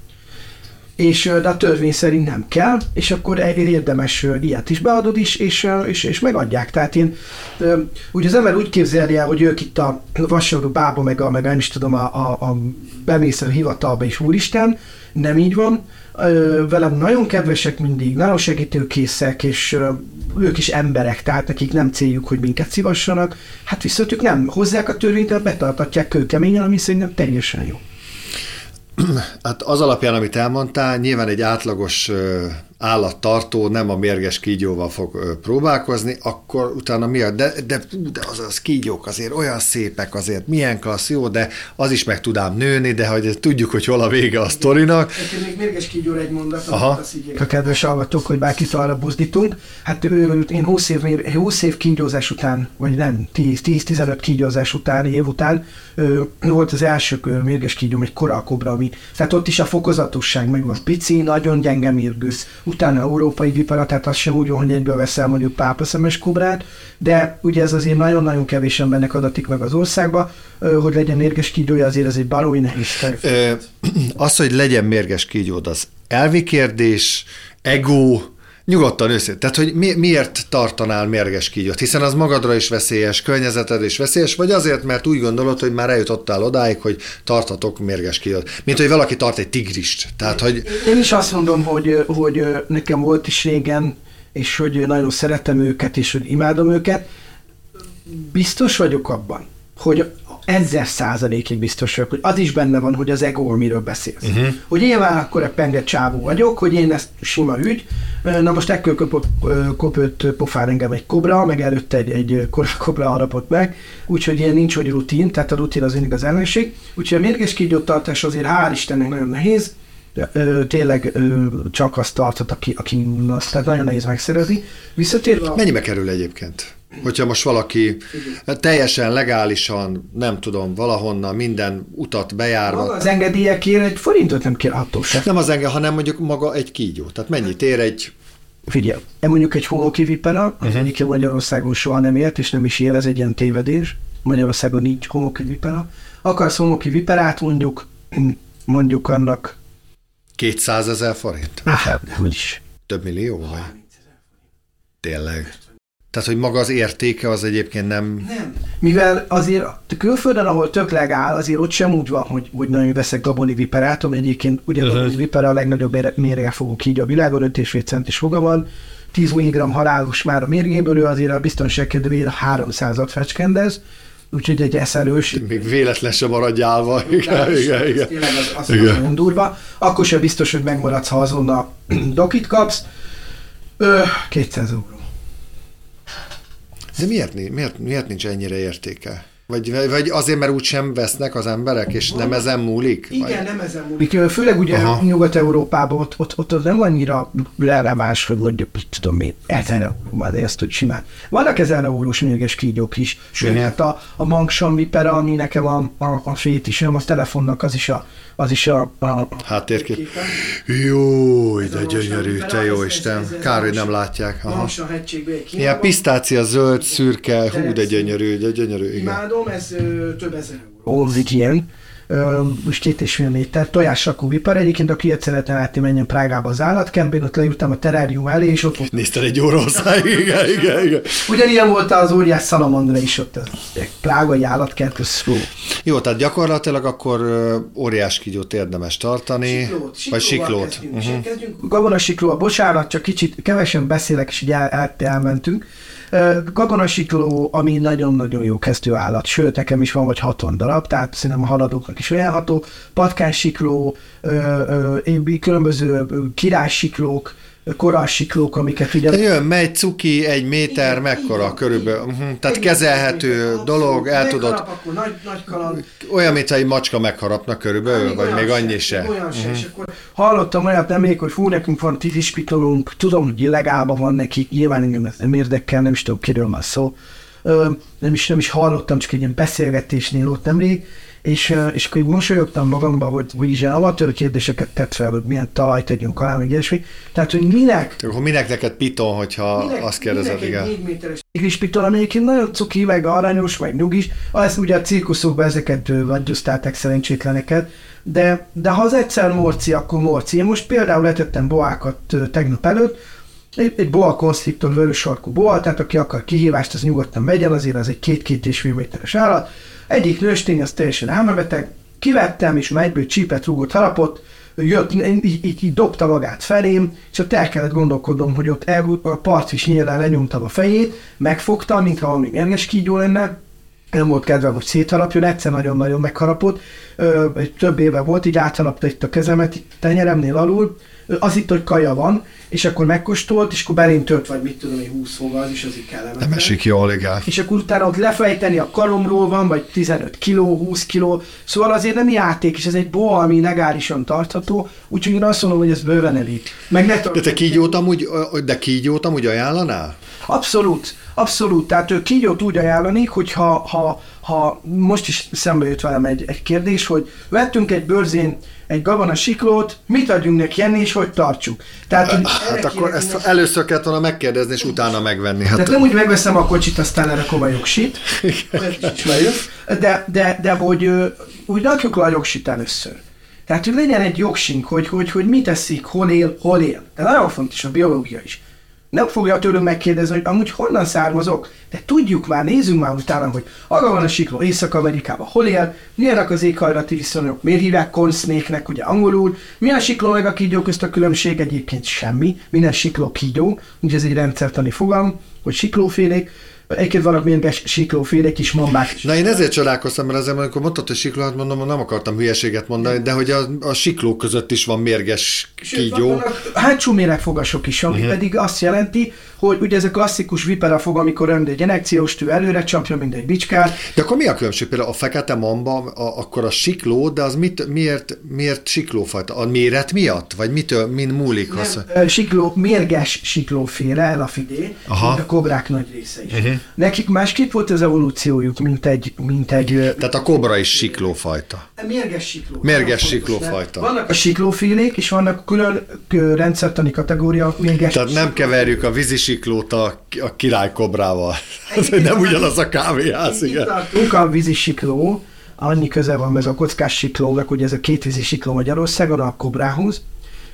És de a törvény szerint nem kell, és akkor érdemes ilyet is beadod is, és, és, és megadják. Tehát én, ugye az ember úgy képzelje, hogy ők itt a vasárnap bába, meg a, meg nem is tudom, a, a, a bemésző hivatalba is úristen, nem így van. Velem nagyon kedvesek mindig, nagyon segítőkészek, és ők is emberek, tehát nekik nem céljuk, hogy minket szívassanak. Hát viszont ők nem hozzák a törvényt, betartatják kőkeményen, ami szerintem teljesen jó. Hát az alapján, amit elmondtál, nyilván egy átlagos állattartó nem a mérges kígyóval fog próbálkozni, akkor utána mi a, de, de, de az, az kígyók azért olyan szépek, azért milyen klassz, jó, de az is meg tudám nőni, de hogy tudjuk, hogy hol a vége a sztorinak. Nekem még mérges kígyóra egy mondat, Aha. a kedves hallgatók, hogy bárkit arra buzdítunk. Hát én 20 év, 20 év kígyózás után, vagy nem, 10-15 kígyózás után, év után volt az első mérges kígyóm, egy koralkobra, ami, tehát ott is a fokozatosság meg van pici, nagyon gyenge mérgősz, utána európai vipara, tehát az sem úgy hogy egyből veszel mondjuk pápaszemes kobrát, de ugye ez azért nagyon-nagyon kevés embernek adatik meg az országba, hogy legyen mérges kígyója, azért ez egy baromi nehéz Az, hogy legyen mérges kígyód, az elvi kérdés, ego, Nyugodtan őszintén. Tehát, hogy mi, miért tartanál mérges kígyót? Hiszen az magadra is veszélyes, környezeted is veszélyes, vagy azért, mert úgy gondolod, hogy már eljutottál odáig, hogy tartatok mérges kígyót. Mint hogy valaki tart egy tigrist. Tehát, hogy... Én is azt mondom, hogy, hogy nekem volt is régen, és hogy nagyon szeretem őket, és hogy imádom őket. Biztos vagyok abban, hogy ezer százalékig biztos vagyok, hogy az is benne van, hogy az ego, miről beszélsz. Uh-huh. Hogy nyilván akkor a penge csávó vagyok, hogy én ezt sima ügy, na most ekkor kopott, kopott pofár engem egy kobra, meg előtte egy, egy kobra harapott meg, úgyhogy ilyen nincs, hogy rutin, tehát a rutin az mindig az ellenség. Úgyhogy a mérges kígyótartás azért hál' Istennek nagyon nehéz, ö, tényleg ö, csak azt tartott, aki, aki azt, tehát nagyon nehéz megszerezni. Visszatérve... Mennyibe kerül egyébként? Hogyha most valaki teljesen legálisan, nem tudom, valahonnan minden utat bejárva. Maga az engedélyekért egy forintot nem kér attól sem. Nem az enged, hanem mondjuk maga egy kígyó. Tehát mennyit ér egy Figyelj, e mondjuk egy homokivipera, az uh-huh. egyik Magyarországon soha nem élt, és nem is él, ez egy ilyen tévedés. Magyarországon nincs homokivipera. Akarsz homokiviperát, mondjuk, mondjuk annak 200 ezer forint? Hát, hogy is. Több millió? Vagy? Tényleg. Tehát, hogy maga az értéke az egyébként nem... Nem. Mivel azért külföldön, ahol tök legál, azért ott sem úgy van, hogy, hogy nagyon veszek gaboni viperát, ami egyébként ugye a gaboni vipera a legnagyobb fogok így a világon, 5,5 centis foga van, 10 mg halálos már a mérgéből, ő azért a biztonság kedvéért 300-at fecskendez, úgyhogy egy eszelős. Még véletlen sem maradj állva. Igen, igen, igen. Tényleg az, az igen. nagyon durva. Akkor sem biztos, hogy megmaradsz, ha azonnal dokit kapsz. Ö, 200 euró. De miért, miért, miért nincs ennyire értéke? Vagy, vagy azért, mert úgy sem vesznek az emberek, és nem ezen múlik? Igen, vagy? nem ezen múlik. Főleg ugye Aha. Nyugat-Európában ott, ott, ott nem annyira releváns, hogy mondjuk, tudom én, ezer de ezt úgy simán. Vannak ezer eurós mérges kígyók is. Sőt, hát a, a Mangsan Vipera, ami nekem a, a, a fétisem, a telefonnak az is a, az is a, a háttérkép. Jó, de gyönyörű, te jó Isten. Kár, hogy nem látják. Aha. Ilyen pisztácia, zöld, szürke, hú, de gyönyörű, de gyönyörű. Igen. Imádom, ez több ezer euró. ilyen most két és fél méter, tojásrakó vipar. Egyébként, aki egyszer szeretne látni, menjen Prágába az állatkempén, ott leültem a terárium elé, és ott volt. Nézted egy Oroszág, igen, igen, igen. Ugyanilyen volt az óriás szalamandra is ott, az prágai állatkert, az szó. Jó, tehát gyakorlatilag akkor óriás kígyót érdemes tartani, siklót, vagy siklót. Kezdjünk, uh-huh. kezdjünk. Gabona sikló, bocsánat, csak kicsit kevesen beszélek, és így el, el, elmentünk. Gabonasikló, ami nagyon-nagyon jó állat, sőt, nekem is van vagy 60 darab, tehát szerintem a haladóknak is ajánlható. Patkánsikló, különböző királysiklók, koralsiklók, amiket ugye... De jön, megy cuki, egy méter, igen, mekkora igen, körülbelül. Igen. Uh-huh. Tehát kezelhető igen, dolog, el tudod... Akkor nagy, nagy kaland. Olyan, mint egy macska megharapna körülbelül, vagy még annyi se. Olyan uh-huh. se, és akkor hallottam olyat nemrég, hogy fú, nekünk van tízispitolunk, tudom, hogy illegálban van neki, nyilván engem ez nem érdekel, nem is tudom, kiről van szó, nem is, nem is hallottam, csak egy ilyen beszélgetésnél ott nemrég, és, és akkor mosolyogtam magamba, hogy, hogy is amatőr kérdéseket tett fel, hogy milyen talajt tegyünk alá, meg ilyesmi. Tehát, hogy minek... Akkor minek neked piton, hogyha minek, azt kérdezed, minek igen. Egy méteres iglis piton, amelyik nagyon cuki, meg aranyos, meg nyugis. Az ugye a cirkuszokban ezeket vagyosztálták szerencsétleneket. De, de ha az egyszer morci, akkor morci. Én most például letettem boákat tegnap előtt, egy, egy boa konstriktor, vörös sarkú boa, tehát aki akar kihívást, az nyugodtan megyen, azért az egy két-két és fél méteres állat. Egyik nőstény az teljesen álmebeteg, kivettem, és már egyből csípet rúgott harapott, jött, így, így, így, dobta magát felém, és ott el kellett gondolkodnom, hogy ott el, a partvis nyílán lenyomtam a fejét, megfogta, mintha valami mérges kígyó lenne, nem volt kedve, hogy szétharapjon, egyszer nagyon-nagyon megharapott, ö, több éve volt, így átharapta itt a kezemet, tenyeremnél alul, az itt, hogy kaja van, és akkor megkóstolt, és akkor belém tört, vagy mit tudom, egy 20 szóval, az is azért kellemetlen. Nem esik jól, igen. És akkor utána ott lefejteni a karomról van, vagy 15 kiló, 20 kiló, szóval azért nem játék, és ez egy boa, ami legálisan tartható, úgyhogy én azt mondom, hogy ez bőven elég. Meg ne de te kígyót amúgy, de kígyót amúgy ajánlanál? Abszolút, abszolút. Tehát ő kígyót úgy ajánlanék, hogy ha, ha, ha most is szembe jött velem egy, egy kérdés, hogy vettünk egy bőrzén egy gabona siklót, mit adjunk neki enni, és hogy tartsuk. Tehát, hogy hát akkor ezt neki... először kellett volna megkérdezni, és utána megvenni. Hát... Tehát nem úgy megveszem a kocsit, aztán lerakom a jogsit, de, de, de hogy úgy rakjuk le a jogsit először. Tehát, hogy legyen egy jogsink, hogy, hogy, hogy mit teszik, hol él, hol él. De nagyon fontos a biológia is nem fogja tőlünk megkérdezni, hogy amúgy honnan származok, de tudjuk már, nézzünk már utána, hogy arra van a sikló Észak-Amerikában, hol él, milyenek az éghajlati viszonyok, miért hívják konsznéknek, ugye angolul, milyen sikló meg a kígyó közt a különbség, egyébként? Semmi, minden sikló kígyó, ugye ez egy rendszertani fogalom, hogy siklófélék, Egyébként vannak mérges siklófélek is, mambák. Na én ezért csodálkoztam, mert azért, amikor mondtad, hogy sikló, hát mondom, nem akartam hülyeséget mondani, de hogy a, a sikló között is van mérges kígyó. Hátsó méregfogasok is, ami uh-huh. pedig azt jelenti, hogy ugye ez a klasszikus vipera fog, amikor ön egy inekciós tű előre csapja, mint egy bicskát. De akkor mi a különbség? Például a fekete mamba, a, akkor a sikló, de az mit, miért, miért siklófajta? A méret miatt? Vagy mitől, min múlik? Nem, az? Sikló, mérges siklóféle, elafidé, Aha. a kobrák nagy része is. Uh-huh. Nekik másképp volt az evolúciójuk, mint egy, mint egy... Tehát a kobra is siklófajta. Mérges sikló. Mérges siklófajta. Vannak a siklófélék, és vannak külön rendszertani kategória mérges Tehát nem keverjük a vízi siklót a, a királykobrával. Ez nem ugyanaz a kávéház, igen. Itt a vízi sikló, annyi köze van meg a kockás siklónak, hogy ez a két vízi sikló Magyarországon a kobrához,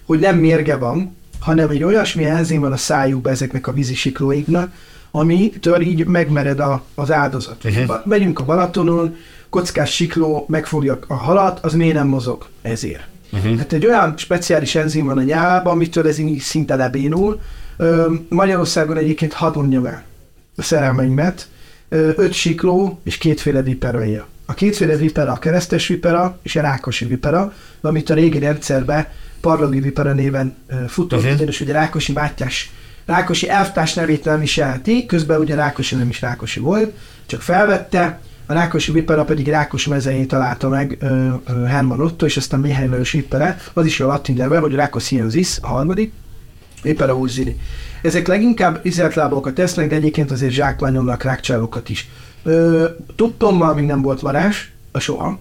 hogy nem mérge van, hanem egy olyasmi enzim van a szájukban ezeknek a vízi siklóiknak, amitől így megmered a, az áldozat. Uh-huh. Megyünk a Balatonon, kockás sikló megfogja a halat, az miért nem mozog? Ezért. Uh-huh. Hát egy olyan speciális enzim van a nyálában, amitől ez így szinte lebénul. Magyarországon egyébként hadd mondjam el a szerelmeimet, öt sikló és kétféle vipera A kétféle vipera a keresztes vipera és a rákosi vipera, amit a régi rendszerben parlagi vipera néven futott, uh-huh. és ugye Rákosi Mátyás Rákosi elvtárs nevét nem viselti, közben ugye Rákosi nem is Rákosi volt, csak felvette, a Rákosi Vipera pedig Rákosi mezején találta meg ö, ö, Herman Otto, és aztán Mihály Lajos Vipere, az is a latin neve, hogy Rákosziensis, a harmadik, Vipera Uzzini. Ezek leginkább izletlábokat tesznek, de egyébként azért zsákmányolnak rákcsálókat is. Tudtommal még nem volt varázs, a soha,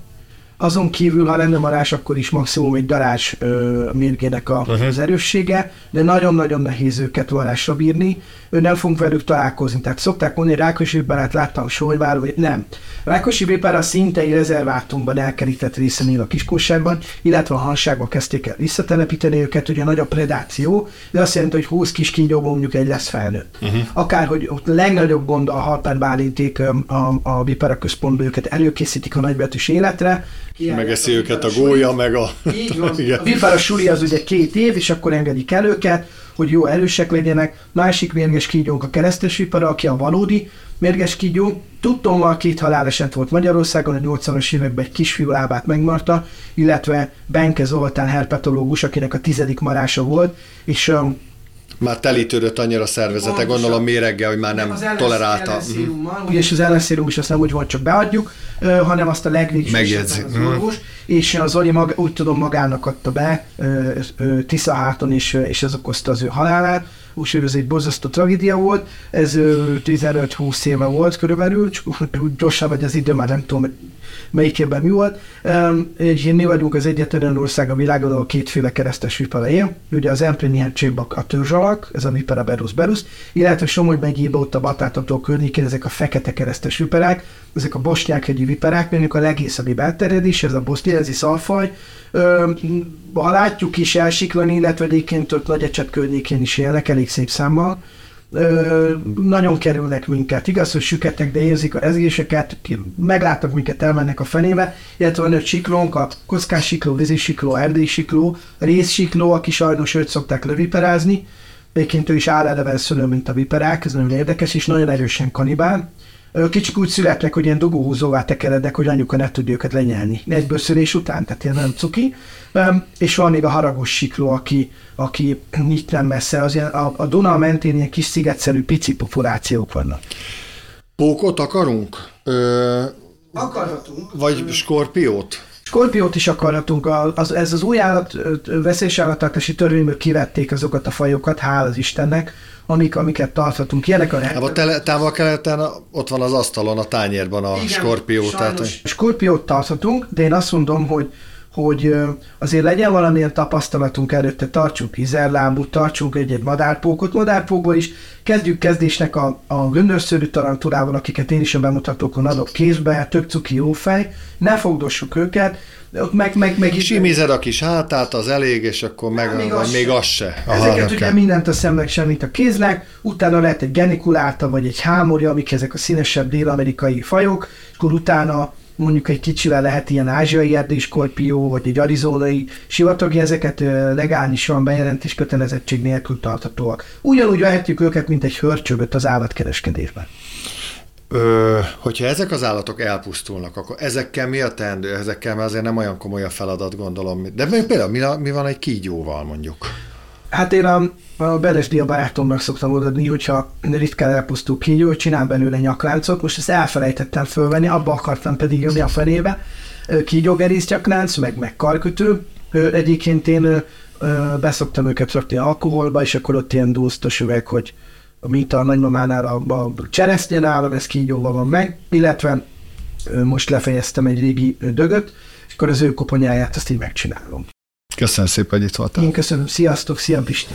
azon kívül, ha lenne marás, akkor is maximum egy darás ö, mérgének a, uh-huh. az erőssége, de nagyon-nagyon nehéz őket varásra bírni. Ő nem fogunk velük találkozni. Tehát szokták mondani, Rákosi Vipárát láttam Solyvár, vagy nem. Rákosi Vipára szinte egy rezervátumban elkerített részen él a kiskóságban, illetve a hanságban kezdték el visszatelepíteni őket, ugye nagy a predáció, de azt jelenti, hogy 20 kis kígyóból mondjuk egy lesz felnőtt. Uh-huh. Akár, hogy ott a legnagyobb gond a Harpár Bálinték a, a Vipára központból őket előkészítik a nagybetűs életre, Megeszi őket a gólya, meg a... Így van. a vipara suli az ugye két év, és akkor engedik el őket, hogy jó erősek legyenek. Másik mérges kígyónk a keresztes vipara, aki a valódi mérges kígyó. Tudtommal két haláleset volt Magyarországon, a 80-as években egy kisfiú lábát megmarta, illetve Benke Zoltán herpetológus, akinek a tizedik marása volt, és um, már telítődött annyira a szervezete, Pontosan. gondolom méreggel, hogy már nem, nem tolerálta. Uh-huh. és az ellenszérum is azt nem úgy volt, csak beadjuk, uh, hanem azt a legvégsősebben az uh-huh. orvos, és az Zoli maga, úgy tudom magának adta be uh, uh, Tiszaháton, és, és ez okozta az ő halálát. Úgyhogy ez egy borzasztó tragédia volt. Ez 15-20 éve volt körülbelül, csak gyorsan vagy az idő, már nem tudom melyik évben mi volt. Um, mi vagyunk az egyetlen ország a világon, ahol kétféle keresztes vipera él. Ugye az Emprényi a törzsalak, ez a vipera berus berus, illetve Somogy megyében ott a Batátatól környékén ezek a fekete keresztes viperák, ezek a bosnyákhegyi viperák, mondjuk a legészebbi belterjedés, ez a boszniázi szalfaj. Ö, ha látjuk is elsiklani, illetve egyébként ott nagy ecset környékén is élnek, elég szép számmal ö, nagyon kerülnek minket. Igaz, hogy süketnek, de érzik a rezgéseket, meglátnak minket, elmennek a fenébe, illetve van öt siklónk, a kockás sikló, vízi sikló, erdély sikló, sikló, aki sajnos őt szokták leviperázni, Egyébként ő is álleleven szülő, mint a viperák, ez nagyon érdekes, és nagyon erősen kanibál. Kicsik úgy születnek, hogy ilyen dugóhúzóvá tekerednek, hogy anyuka ne tudja őket lenyelni. Egy bőszülés után, tehát ilyen nem cuki. És van még a haragos sikló, aki, aki itt nem messze. Az ilyen, a, a Duna mentén ilyen kis szigetszerű pici populációk vannak. Pókot akarunk? Ö, Akarhatunk. Vagy skorpiót? Skorpiót is akarhatunk, az, ez az új állat, veszélyes állattartási törvényből kivették azokat a fajokat, hál' az Istennek, amik, amiket tarthatunk. Ilyenek a hát tele, távol-keleten ott van az asztalon, a tányérban a Igen, skorpió. Tehát... Skorpiót tarthatunk, de én azt mondom, hogy hogy azért legyen valamilyen tapasztalatunk előtte, tartsunk hizerlámbút, tartsunk egy-egy madárpókot, madárpókból is kezdjük kezdésnek a, a göndörszörű tarantulával, akiket én is a bemutatókon adok kézbe, tök cuki jó fej, ne fogdossuk őket, meg, meg, meg Simized a kis hátát, az elég, és akkor meg, még, az, még az se. Aha, Ezeket ugye mindent a szemnek semmit a kézleg, utána lehet egy genikulálta, vagy egy hámorja, amik ezek a színesebb dél-amerikai fajok, és akkor utána mondjuk egy kicsivel lehet ilyen ázsiai erdéskorpió, vagy egy arizonai sivatagi, ezeket legálisan bejelentés kötelezettség nélkül tarthatóak. Ugyanúgy vehetjük őket, mint egy hörcsögöt az állatkereskedésben. Ö, hogyha ezek az állatok elpusztulnak, akkor ezekkel mi a teendő? Ezekkel mert azért nem olyan komoly a feladat, gondolom. De például mi, mi van egy kígyóval, mondjuk? Hát én a, a Beresdi a barátomnak szoktam odaadni, hogyha ritkán elpusztul kígyó, hogy csinál belőle nyakláncot, most ezt elfelejtettem fölvenni, abba akartam pedig jönni a fenébe. Kígyógerész nyaklánc, meg, meg karkötő. Egyébként én beszoktam őket rakni alkoholba, és akkor ott ilyen dúztos üveg, hogy mint a nagymamánál a, a cseresznye nálam, ez kígyóval van meg, illetve most lefejeztem egy régi dögöt, és akkor az ő koponyáját azt így megcsinálom. Köszönöm szépen, hogy itt voltál. Én köszönöm. Sziasztok, szia Pisti.